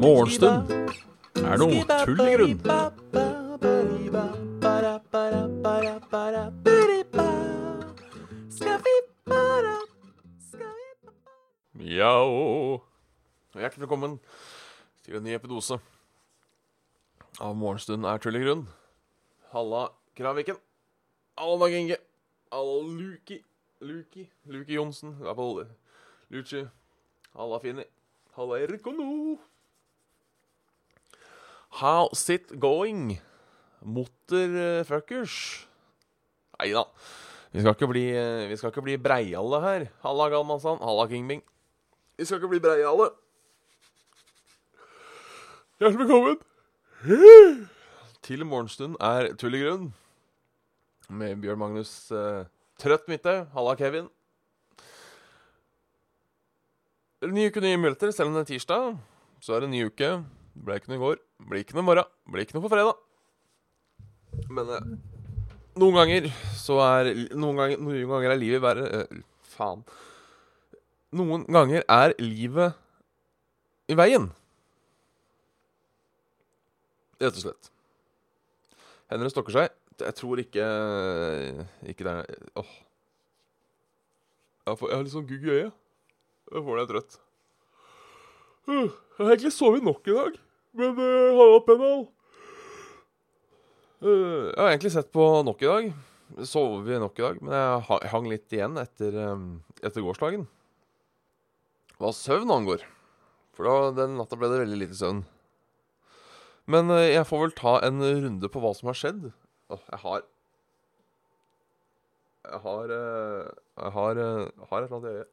Morgenstund er noe tull i grunn. Mjau. hjertelig velkommen til en ny epidose av Morgenstund er tull i grunn. Halla, Kraviken. Halla, Dag Inge. Halla, Luki. Luki. Luki Johnsen. Halla, Luci. Halla, Finni. Halla, Erkono. How's it going? Motherfuckers. Nei da. Vi skal ikke bli, eh, vi skal ikke bli breiale her. Halla, Galmansan. Halla, Kingbing. Vi skal ikke bli breiale. Hjertelig velkommen til morgenstund er tull i grunn. Med Bjørn Magnus eh, Trøtt Midthaug. Halla, Kevin. Ny uke, nye muligheter. Selv om det er tirsdag, så er det ny uke. Ble ikke noe i går. Blir ikke noe i morgen. Blir ikke noe på fredag. Men eh, noen ganger så er Noen ganger, noen ganger er livet bare eh, Faen. Noen ganger er livet i veien. Rett og slett. Henry stokker seg. Jeg tror ikke Ikke det Åh. Jeg, jeg har litt sånn gugg i øyet. Jeg får det trøtt. Uh, Jeg har egentlig sovet nok i dag, men uh, har hatt pennal. Uh, jeg har egentlig sett på nok i dag. Sover vi nok i dag, men jeg hang litt igjen etter, etter gårsdagen. Hva søvn angår. For da, den natta ble det veldig lite søvn. Men jeg får vel ta en runde på hva som har skjedd. Jeg har Jeg har uh, Jeg har, jeg har et eller annet i øyet.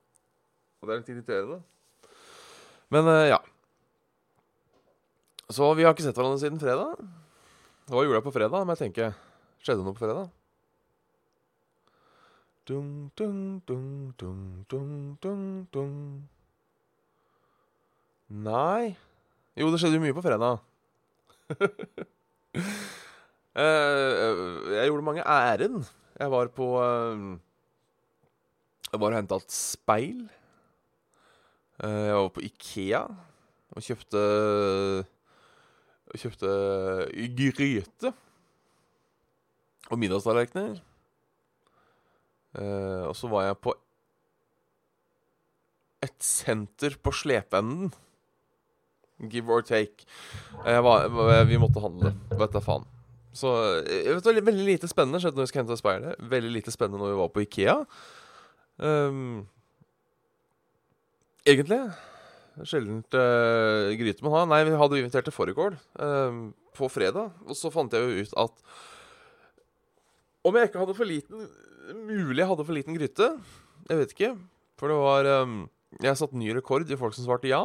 Og det er litt irriterende. Men uh, ja. Så vi har ikke sett hverandre siden fredag. Hva gjorde jeg på fredag? men jeg tenker Skjedde noe på fredag? Dung, dung, dung, dung, dung, dung, dun. Nei Jo, det skjedde jo mye på fredag. Eh, jeg gjorde mange ærend. Jeg var på eh, Jeg var og henta et speil. Eh, jeg var på Ikea og kjøpte Kjøpte gryte. Og middagstallerkener. Eh, og så var jeg på et senter på slepeenden. Give or take. Var, vi måtte handle. Vet da faen. Så jeg vet, veldig, veldig lite spennende skjedde når vi skulle hente speilet. Veldig lite spennende når vi var på Ikea. Um, egentlig. Sjeldent uh, gryte man har. Nei, vi hadde invitert til fårikål um, på fredag. Og så fant jeg jo ut at om jeg ikke hadde for liten Mulig jeg hadde for liten gryte. Jeg vet ikke. For det var um, Jeg satte ny rekord i folk som svarte ja.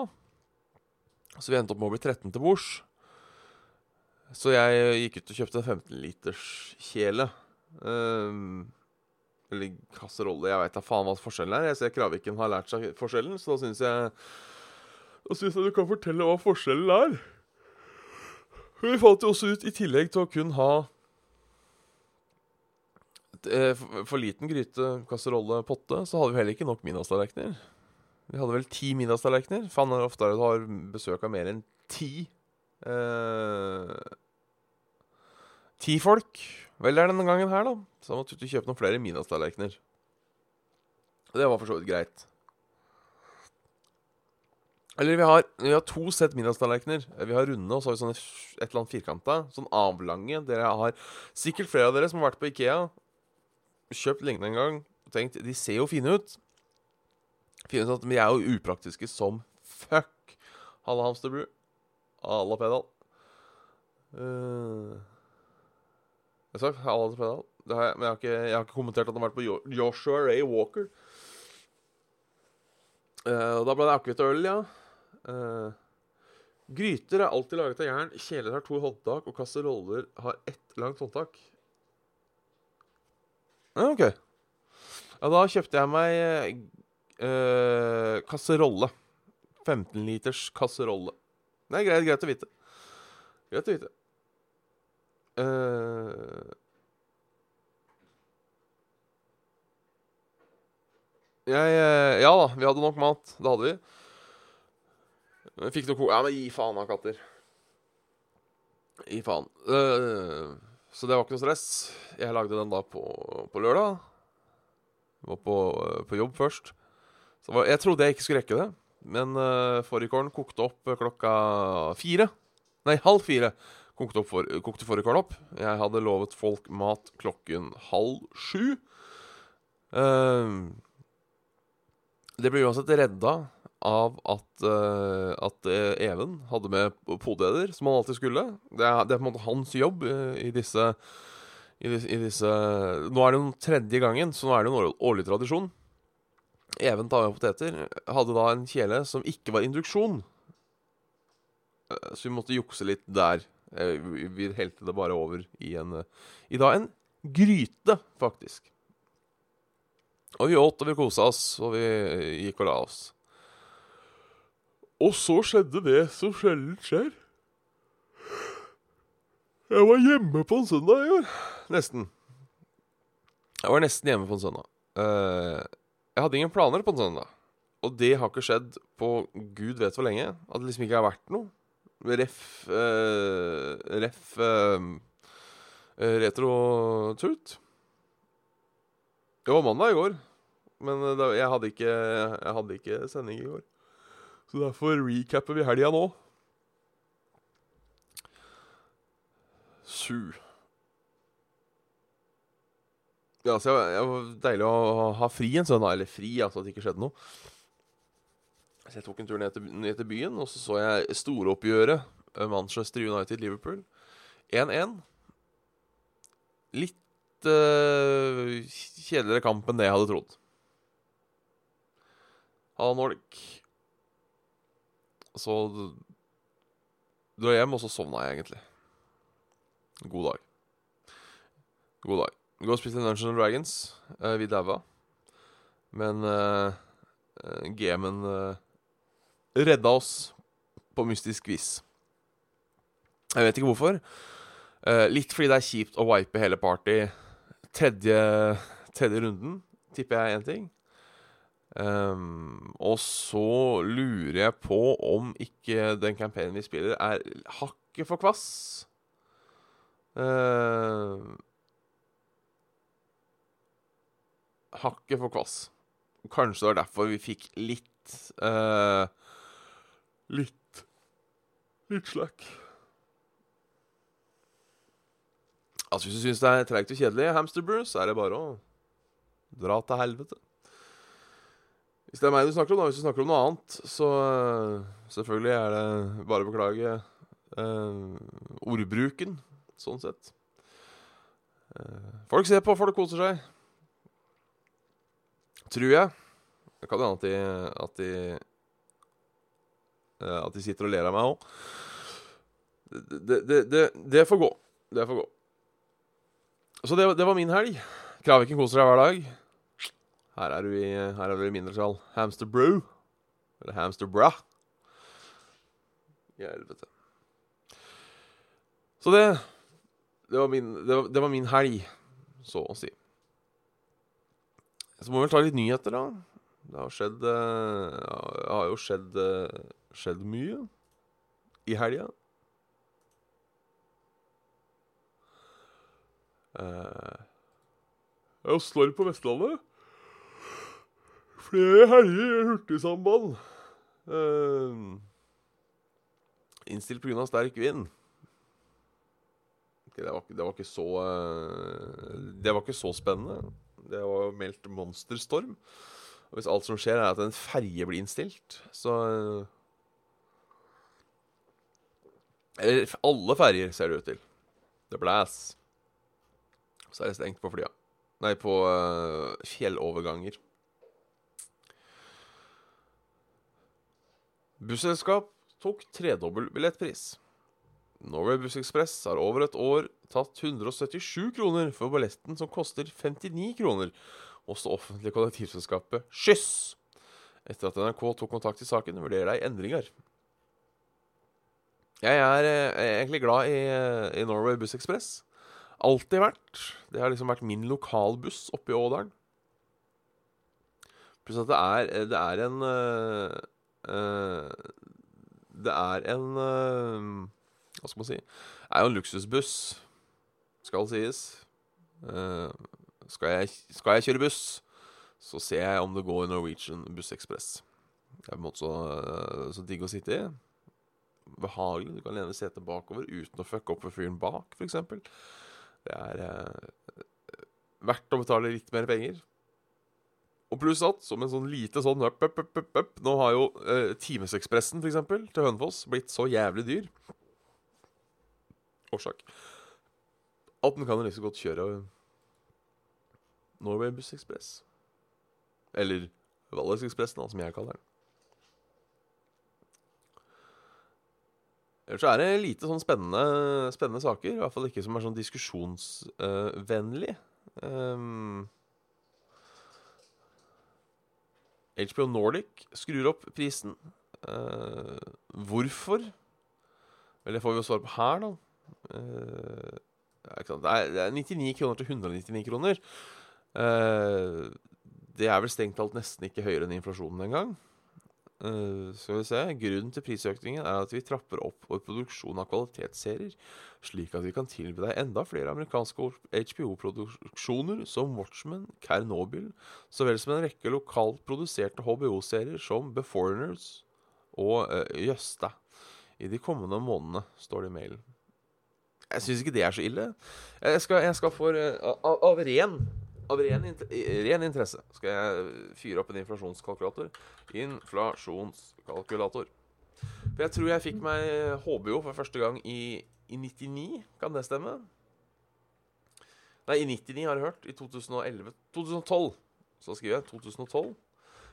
Så vi endte opp med å bli 13 til bords. Så jeg gikk ut og kjøpte en 15 liters kjele. Um, eller kasserolle. Jeg veit da faen hva forskjellen er. Jeg ser Kraviken har lært seg forskjellen, så da syns jeg Da syns jeg du kan fortelle hva forskjellen er. Vi fant jo også ut, i tillegg til å kun ha eh, for liten gryte, kasserolle, potte, så hadde vi heller ikke nok middagstallerkener. Vi hadde vel ti middagstallerkener. Faen, ofte er det du har besøk av mer enn ti? Eh, ti folk. Vel, det er denne gangen her, da. Så jeg måtte vi kjøpe noen flere middagstallerkener. Det var for så vidt greit. Eller vi har, vi har to sett middagstallerkener. Vi har runde, og så har vi sånne et eller annet firkanta. Sånn avlange. Dere har sikkert flere av dere som har vært på Ikea. Kjøpt lignende en gang. Og tenkt de ser jo fine ut. Fine ut at De er jo upraktiske som fuck. Halla, hamsterbru. Halla, pedal. Uh, jeg sa Ala pedal. Har jeg, men jeg har, ikke, jeg har ikke kommentert at han har vært på Joshua Ray Walker. Uh, da ble det akevitt og øl, ja. Uh, gryter er alltid laget av jern. Kjeler har to håndtak, og kasseroller har ett langt håndtak. Ja, OK. Ja, da kjøpte jeg meg eh, kasserolle. 15 liters kasserolle. Det er greit, greit å vite. Greit å vite. Uh, Jeg eh, Ja da, vi hadde nok mat. Det hadde vi. Fikk noe ko... Ja, men gi faen da, katter. Gi faen. Uh, så det var ikke noe stress. Jeg lagde den da på, på lørdag. Var på, på, jobb først. Så jeg trodde jeg ikke skulle rekke det. Men uh, fårikålen kokte opp klokka fire. Nei, halv fire kokte, for, kokte fårikålen opp. Jeg hadde lovet folk mat klokken halv sju. Uh, det ble uansett redda av at, uh, at Even hadde med podeder, som han alltid skulle. Det er, det er, på en måte hans jobb i, disse, i, disse, i, disse, Nå er det jo tredje gangen, så nå er det jo en årlig tradisjon. Even tar med poteter. Hadde da en kjele som ikke var induksjon. så vi måtte jukse litt der. vi helte det bare over i en I da en gryte, faktisk. Og vi åt og vi kosa oss, og vi gikk og la oss. Og så skjedde det som sjelden skjer. Jeg var hjemme på en søndag i år. Nesten. Jeg var nesten hjemme på en søndag. Uh, jeg hadde ingen planer på en søndag. Og det har ikke skjedd på gud vet hvor lenge. At det liksom ikke har vært noe. Ref uh, Ref uh, Retro-tut. Det var mandag i går, men da, jeg, hadde ikke, jeg hadde ikke sending i går. Så derfor recapper vi helga nå. Su. Ja, så det var deilig å ha fri en søndag. Eller fri, altså at det ikke skjedde noe. Så jeg tok en tur ned til, ned til byen, og så så jeg storoppgjøret Manchester United-Liverpool. 1-1. Litt uh, kjedeligere kamp enn det jeg hadde trodd. Halla, Nordic. Så dro jeg hjem, og så sovna jeg egentlig. God dag. God dag. Vi og og til Dungeons Dragons. Uh, vi daua. Men uh, gamen uh, redda oss på mystisk vis. Jeg vet ikke hvorfor. Uh, litt fordi det er kjipt å wipe hele party tredje, tredje runden, tipper jeg én ting. Um, og så lurer jeg på om ikke den campaignen vi spiller, er hakket for kvass. Uh, hakket for kvass. Kanskje det var derfor vi fikk litt uh, Litt Litt slack. Altså Hvis du syns det er treigt og kjedelig, Hamsterbrew, så er det bare å dra til helvete. Hvis det er meg du snakker om, da, hvis du snakker om noe annet, så uh, selvfølgelig er det bare å beklage uh, ordbruken, sånn sett. Uh, folk ser på, folk koser seg. Tror jeg. Det kan hende at de At de, at de sitter og ler av meg òg. Det, det, det, det får gå. Det får gå. Så det, var min helg. Kraviken koser seg hver dag. Her er du i, her er du i mindretall. Hamster Brew. Eller Hamster Bra. Helvete. Så det det var, min, det, var, det var min helg, så å si. Så må vi vel ta litt nyheter, da. Det har skjedd eh, Det har jo skjedd, eh, skjedd mye i helga. Uh, jo storm på Vestlandet. Flere helger i hurtigsamband. Uh, innstilt pga. sterk vind. Okay, det, var, det, var, ikke så Det var ikke så spennende. Det var jo meldt monsterstorm. Og hvis alt som skjer, er at en ferje blir innstilt, så Eller alle ferjer, ser det ut til. Det blæs så er det stengt på flya. Nei, på uh, fjelloverganger. Busselskap tok tredobbel billettpris. Norway Bus Express har over et år tatt 177 kroner for balletten som koster 59 kroner hos det offentlige kollektivselskapet Skyss. Etter at NRK tok kontakt i saken, vurderer de endringer. Jeg er, eh, egentlig glad i, eh, i Norway Bus Express. Alltid vært. Det har liksom vært min lokalbuss oppe i Ådalen. Pluss at det er, det er en øh, Det er en øh, Hva skal man si? Er jo en luksusbuss, skal sies. Uh, skal, jeg, skal jeg kjøre buss, så ser jeg om det går Norwegian Bussekspress. Det er på en måte så, så digg å sitte i. Behagelig. Du kan lene setet bakover uten å fucke opp for fyren bak, f.eks. Det er uh, verdt å betale litt mer penger. Og pluss at, som en sånn lite sånn up, up, up, up, up Nå har jo uh, Timesekspressen, f.eks., til Hønefoss blitt så jævlig dyr. Årsak. At den kan like liksom godt kjøre Norway Bus Express. Eller Valdresekspressen, som jeg kaller den. Ellers er det lite sånn spennende, spennende saker. I hvert fall ikke som er sånn diskusjonsvennlig. Um, HBO Nordic skrur opp prisen. Uh, hvorfor? Vel, det får vi jo svar på her, da. Uh, det, er, det er 99 kroner til 199 kroner. Uh, det er vel strengt talt nesten ikke høyere enn inflasjonen engang. Uh, skal vi se. Grunnen til prisøkningen er at vi trapper opp vår produksjon av kvalitetsserier, slik at vi kan tilby deg enda flere amerikanske HBO-produksjoner som Watchmen, Kernobyl, så vel som en rekke lokalt produserte HBO-serier som Beforeigners og uh, Jøsta i de kommende månedene, står det i mailen. Jeg syns ikke det er så ille. Jeg skal, jeg skal for uh, av, av ren av ren, ren, interesse skal jeg fyre opp en inflasjonskalkulator. Inflasjonskalkulator. For jeg tror jeg fikk meg HBO for første gang i, i 99. Kan det stemme? Nei, i 99 har jeg hørt. I 2011 2012. Så skriver jeg 2012.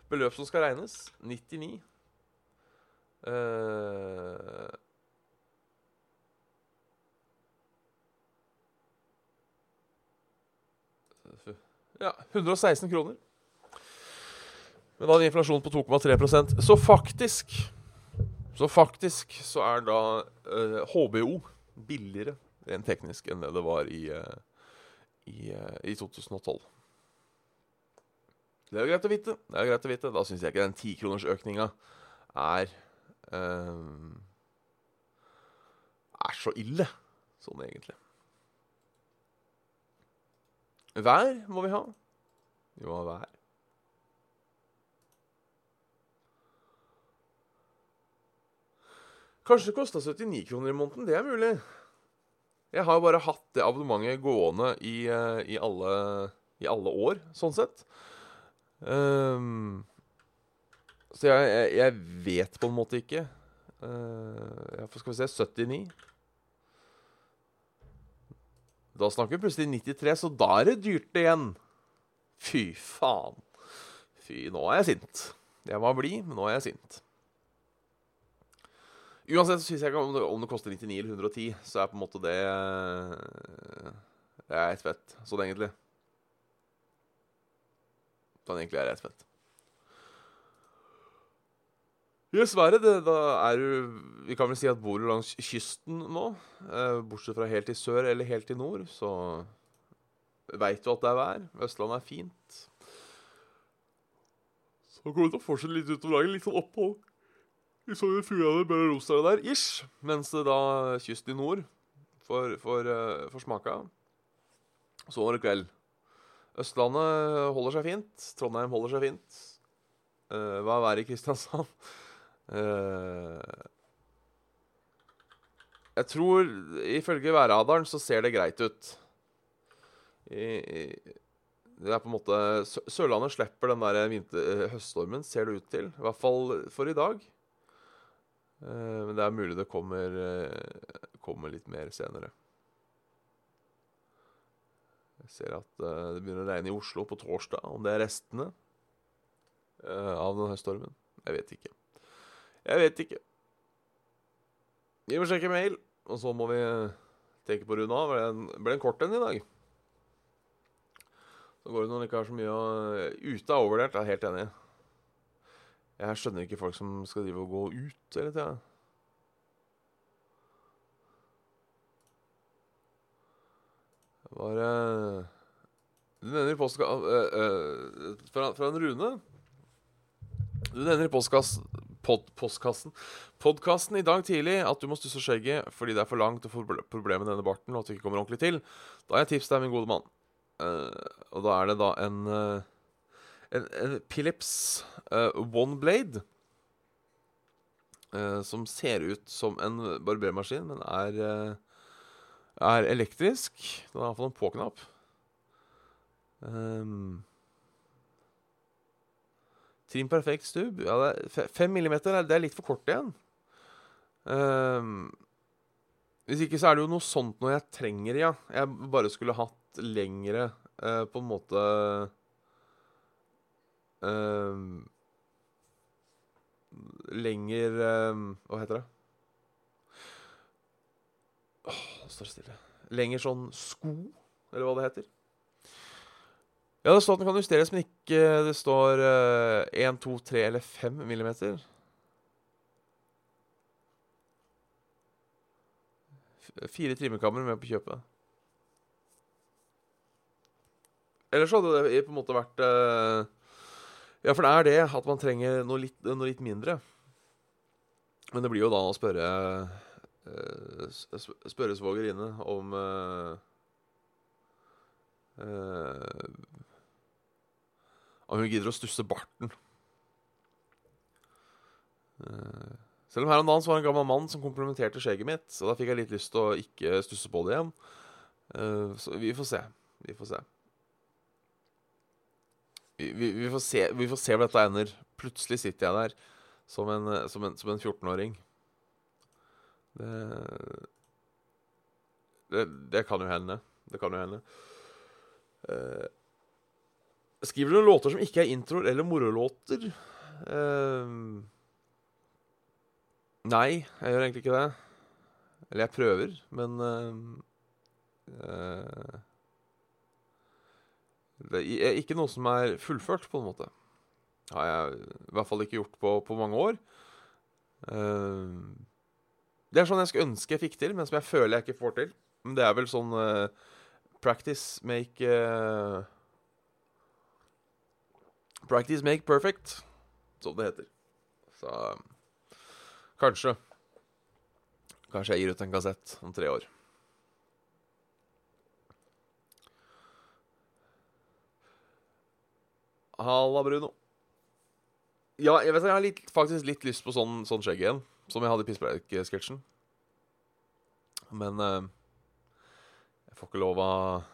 Beløp som skal regnes 99. Uh, Ja, 116 kroner. Men da en inflasjon på 2,3% Så faktisk Så faktisk så er da eh, HBO billigere rent teknisk enn det det var i, uh, i, uh, i 2012. Det er jo greit å vite. Det er greit å vite. Da syns jeg ikke den tikronersøkninga er Er så ille sånn egentlig. Vær må vi ha. Vi må ha vær. Kanskje det kosta 79 kroner i måneden. Det er mulig. Jeg har jo bare hatt det abonnementet gående i, uh, i, alle, i, alle, år, sånn sett. Um, så jeg, jeg, jeg, vet på en måte ikke. Uh, skal vi se 79. Da snakker vi plutselig 93, så da er det dyrt igjen. Fy faen. Fy, nå er jeg sint. Jeg var blid, men nå er jeg sint. Uansett så syns jeg ikke om det, om det koster 99 eller 110, så er på en måte det Det er ett fett, sånn egentlig. Sånn egentlig er det ett fett. Dessverre. Da er du Vi kan vel si at bor du langs kysten nå, eh, bortsett fra helt i sør eller helt i nord, så veit du at det er vær. Østlandet er fint. Så kommer vi til å fortsette litt utover dagen. Litt sånn opphold i Sogn og Fjordane, Bø og der, ish. Mens det da kysten i nord får, får, får smaka. Så var det kveld. Østlandet holder seg fint. Trondheim holder seg fint. Uh, hva er været i Kristiansand? Uh, jeg tror Ifølge værradaren så ser det greit ut. I, det er på en måte Sørlandet slipper den der vinter, eh, høststormen, ser det ut til. I hvert fall for i dag. Uh, men det er mulig det kommer, kommer litt mer senere. Jeg ser at det begynner å regne i Oslo på torsdag. Om det er restene av den høststormen. Jeg vet ikke. Jeg vet ikke. Vi må sjekke mail, og så må vi tenke på av. Det ble en kort en i dag. Så går det når det ikke har så mye å Ute er overvurdert, jeg er helt enig. Jeg skjønner ikke folk som skal drive og gå ut hele tida. Var uh, Du nevner i postkassa øh, øh, fra, fra en Rune. Du nevner i postkassen pod, postkassen podkasten i dag tidlig at du må stusse skjegget fordi det er for langt og får problemer med denne barten og at det ikke kommer ordentlig til. Da har jeg tips deg, min gode mann. Uh, og da er det da en, uh, en, en Philips uh, One Blade. som ser ut som en barbermaskin, men er, er elektrisk. Den har iallfall en på-knapp. Um, Trim perfekt stubb. Ja, fem millimeter det er litt for kort igjen. Um, hvis ikke så er det jo noe sånt noe jeg trenger, ja. Jeg bare skulle hatt lengre uh, På en måte um, Lenger um, Hva heter det? Åh, oh, står stille. Lenger sånn sko, eller hva det heter. Ja, det står at den kan justeres, men ikke det står uh, 1, 2, 3 eller 5 millimeter. Fire trimmekammer med på kjøpet. Ellers hadde det på en måte vært uh, Ja, for det er det at man trenger noe litt, noe litt mindre. Men det blir jo da å spørre uh, Spørre svogerinne om uh, om hun gidder å stusse barten. Uh, selv om her om dagen var det en gammel mann som komplementerte skjegget mitt, så da fikk jeg litt lyst til å ikke stusse på det igjen. Uh, så vi får se. Vi får se. Vi, vi, vi, får se vi får se hvor dette ender. Plutselig sitter jeg der som en, som en, som en 14-åring. Det, det, det kan jo hende. Det kan jo hende. Uh, Skriver du noen låter som ikke er introer eller morolåter? Uh, nei, jeg gjør egentlig ikke det. Eller jeg prøver, men uh, uh, Det er ikke noe som er fullført, på en måte. Har jeg i hvert fall ikke gjort på, på mange år. det er sånn jeg skulle ønske jeg fikk til, men som jeg føler jeg ikke får til. Men det er vel sånn practice make Practice make perfect, som det heter. Så kanskje Kanskje jeg gir ut en kassett om tre år. Halla, Bruno. Ja, jeg vet jeg har litt, faktisk litt lyst på sånn, sånn skjegg igjen. Som jeg hadde i Pisspreik-sketsjen. Men eh, jeg får ikke lov av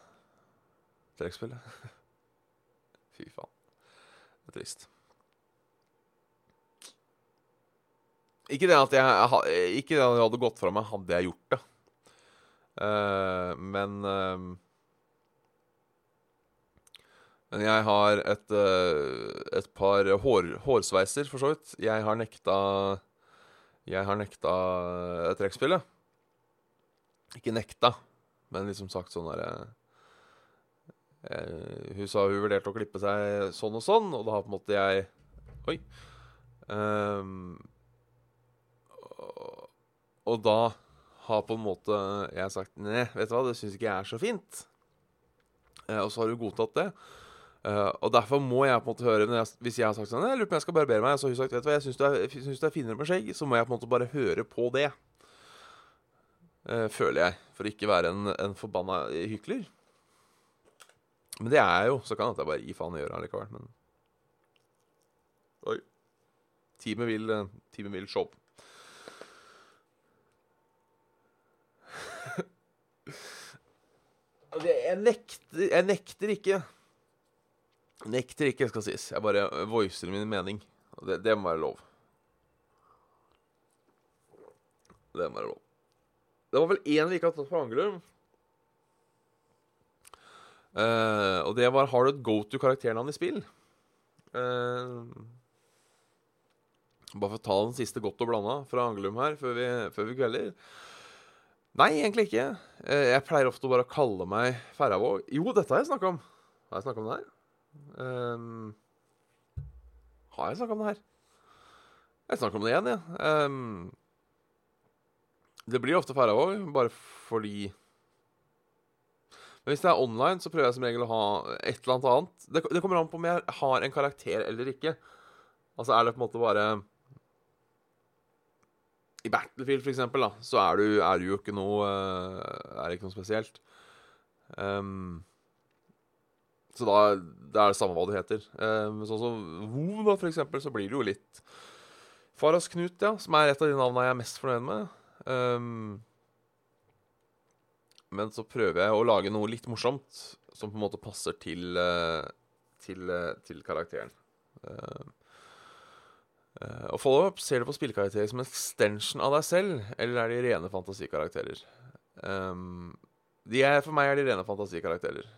trekkspillet. Fy faen. Trist. Ikke det at jeg Ikke det at hadde gått fra meg, hadde jeg gjort det. Uh, men uh, Men jeg har et, uh, et par hår, hårsveiser, for så vidt. Jeg har nekta Jeg har nekta trekkspillet. Ikke nekta, men liksom sagt sånn derre hun sa hun vurderte å klippe seg sånn og sånn, og da har på en måte jeg Oi. Um, og da har på en måte jeg sagt Nei, vet du hva, det syns ikke jeg er så fint. Eh, og så har hun godtatt det. Uh, og derfor må jeg på en måte høre jeg, Hvis jeg har sagt sånn Jeg lurer på om jeg skal barbere meg, så har hun sagt Vet du hva, jeg syns du, du er finere med skjegg. Så må jeg på en måte bare høre på det. Uh, føler jeg. For ikke være en, en forbanna hykler. Men det er jeg jo, så kan jeg bare gi faen i gjøre likevel. Men Oi. Teamet vil, uh, teamet vil show. jeg nekter Jeg nekter ikke. Nekter ikke, skal sies. Jeg bare voicer min mening. Det, det må være lov. Det må være lov. Det var vel én vi ikke har tatt på Angelum. Uh, og det var Har du et go to karakternavn i spill? Uh, bare for å ta den siste godt og blanda fra Angelum her før vi, før vi kvelder. Nei, egentlig ikke. Uh, jeg pleier ofte bare å kalle meg Færravåg. Jo, dette har jeg snakka om. Har jeg snakka om det her? Um, har jeg snakka om det her? Jeg snakker om det igjen, jeg. Ja. Um, det blir ofte Færravåg, bare fordi men hvis det er online, så prøver jeg som regel å ha et eller annet annet. Det, det kommer an på om jeg har en karakter eller ikke. Altså, er det på en måte bare I Battlefield, for eksempel, da, så er du, er du jo ikke noe uh, Er det ikke noe spesielt. Um, så da det er det samme hva du heter. Um, sånn som WoW, da, for eksempel, så blir det jo litt Faras Knut, ja, som er et av de navnene jeg er mest fornøyd med. Um, men så prøver jeg å lage noe litt morsomt som på en måte passer til, uh, til, uh, til karakteren. Uh, og follow-up, ser du på spillkarakterer som en extension av deg selv, eller er de rene fantasikarakterer? De er, for meg er de rene fantasikarakterer.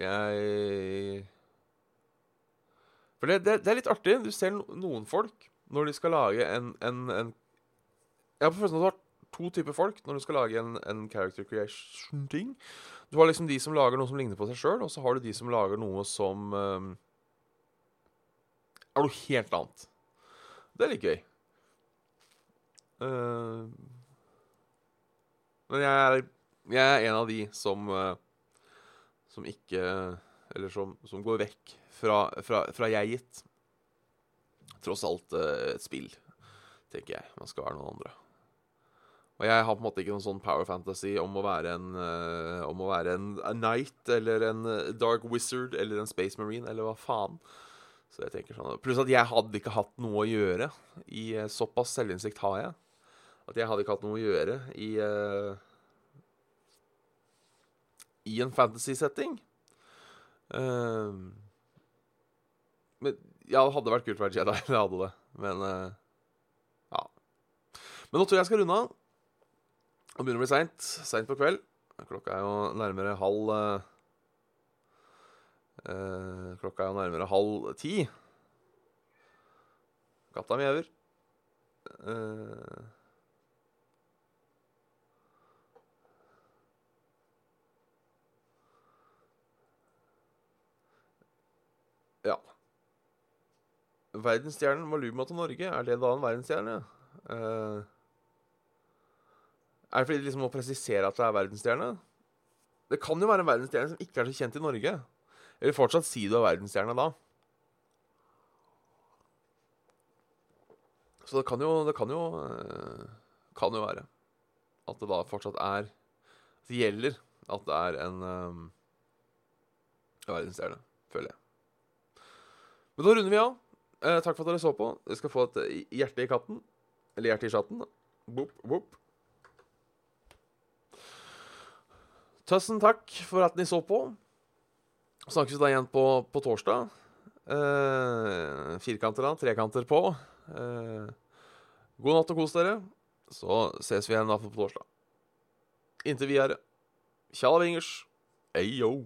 Jeg For det, det, det, er litt artig. Du ser noen folk når de skal lage en, en, en Jeg har på følelsen at to typer folk når du skal lage en, en character creation-ting. Du har liksom de som lager noe som ligner på seg sjøl, og så har du de som lager noe som um, er noe helt annet. Det er litt gøy. Uh, men jeg er, jeg er, en av de som uh, Som ikke Eller som, som går vekk fra, fra, fra jeget. Tross alt uh, et spill, tenker jeg. Man skal være noen andre. Og jeg har på en måte ikke noen sånn power fantasy om å være en uh, å være en, knight eller en dark wizard eller en space marine eller hva faen. Så jeg tenker sånn Pluss at jeg hadde ikke hatt noe å gjøre i Såpass selvinnsikt har jeg. At jeg hadde ikke hatt noe å gjøre i uh, I en fantasy-setting. Uh, men Ja, det hadde vært kult å være Jedi. Det hadde det. Men uh, ja. Men nå tror jeg jeg skal runde av. Det begynner å bli seint. Seint på kveld. Klokka er jo nærmere halv eh, Klokka er jo nærmere halv ti. Katta mjauer. Eh, ja. Verdensstjernen Maluma til Norge, er det da en verdensstjerne? Uh, er det fordi de liksom må presisere at det er verdensstjerne? Det kan jo være en verdensstjerne som ikke er så kjent i Norge. Eller fortsatt si du er verdensstjerne da. Så det kan jo Det kan jo, uh, kan jo være at det da fortsatt er Det gjelder at det er en um, verdensstjerne, føler jeg. Men da runder vi av. Eh, takk for at dere så på. Dere skal få et hjerte i katten. Eller hjerte i chatten. Boop, boop. Tusen takk for at dere så på. Snakkes da igjen på, på torsdag. Eh, firkanter da, trekanter på. Eh, god natt og kos dere. Så ses vi igjen da på torsdag. Inntil videre. Tjalla vingers. Ayo.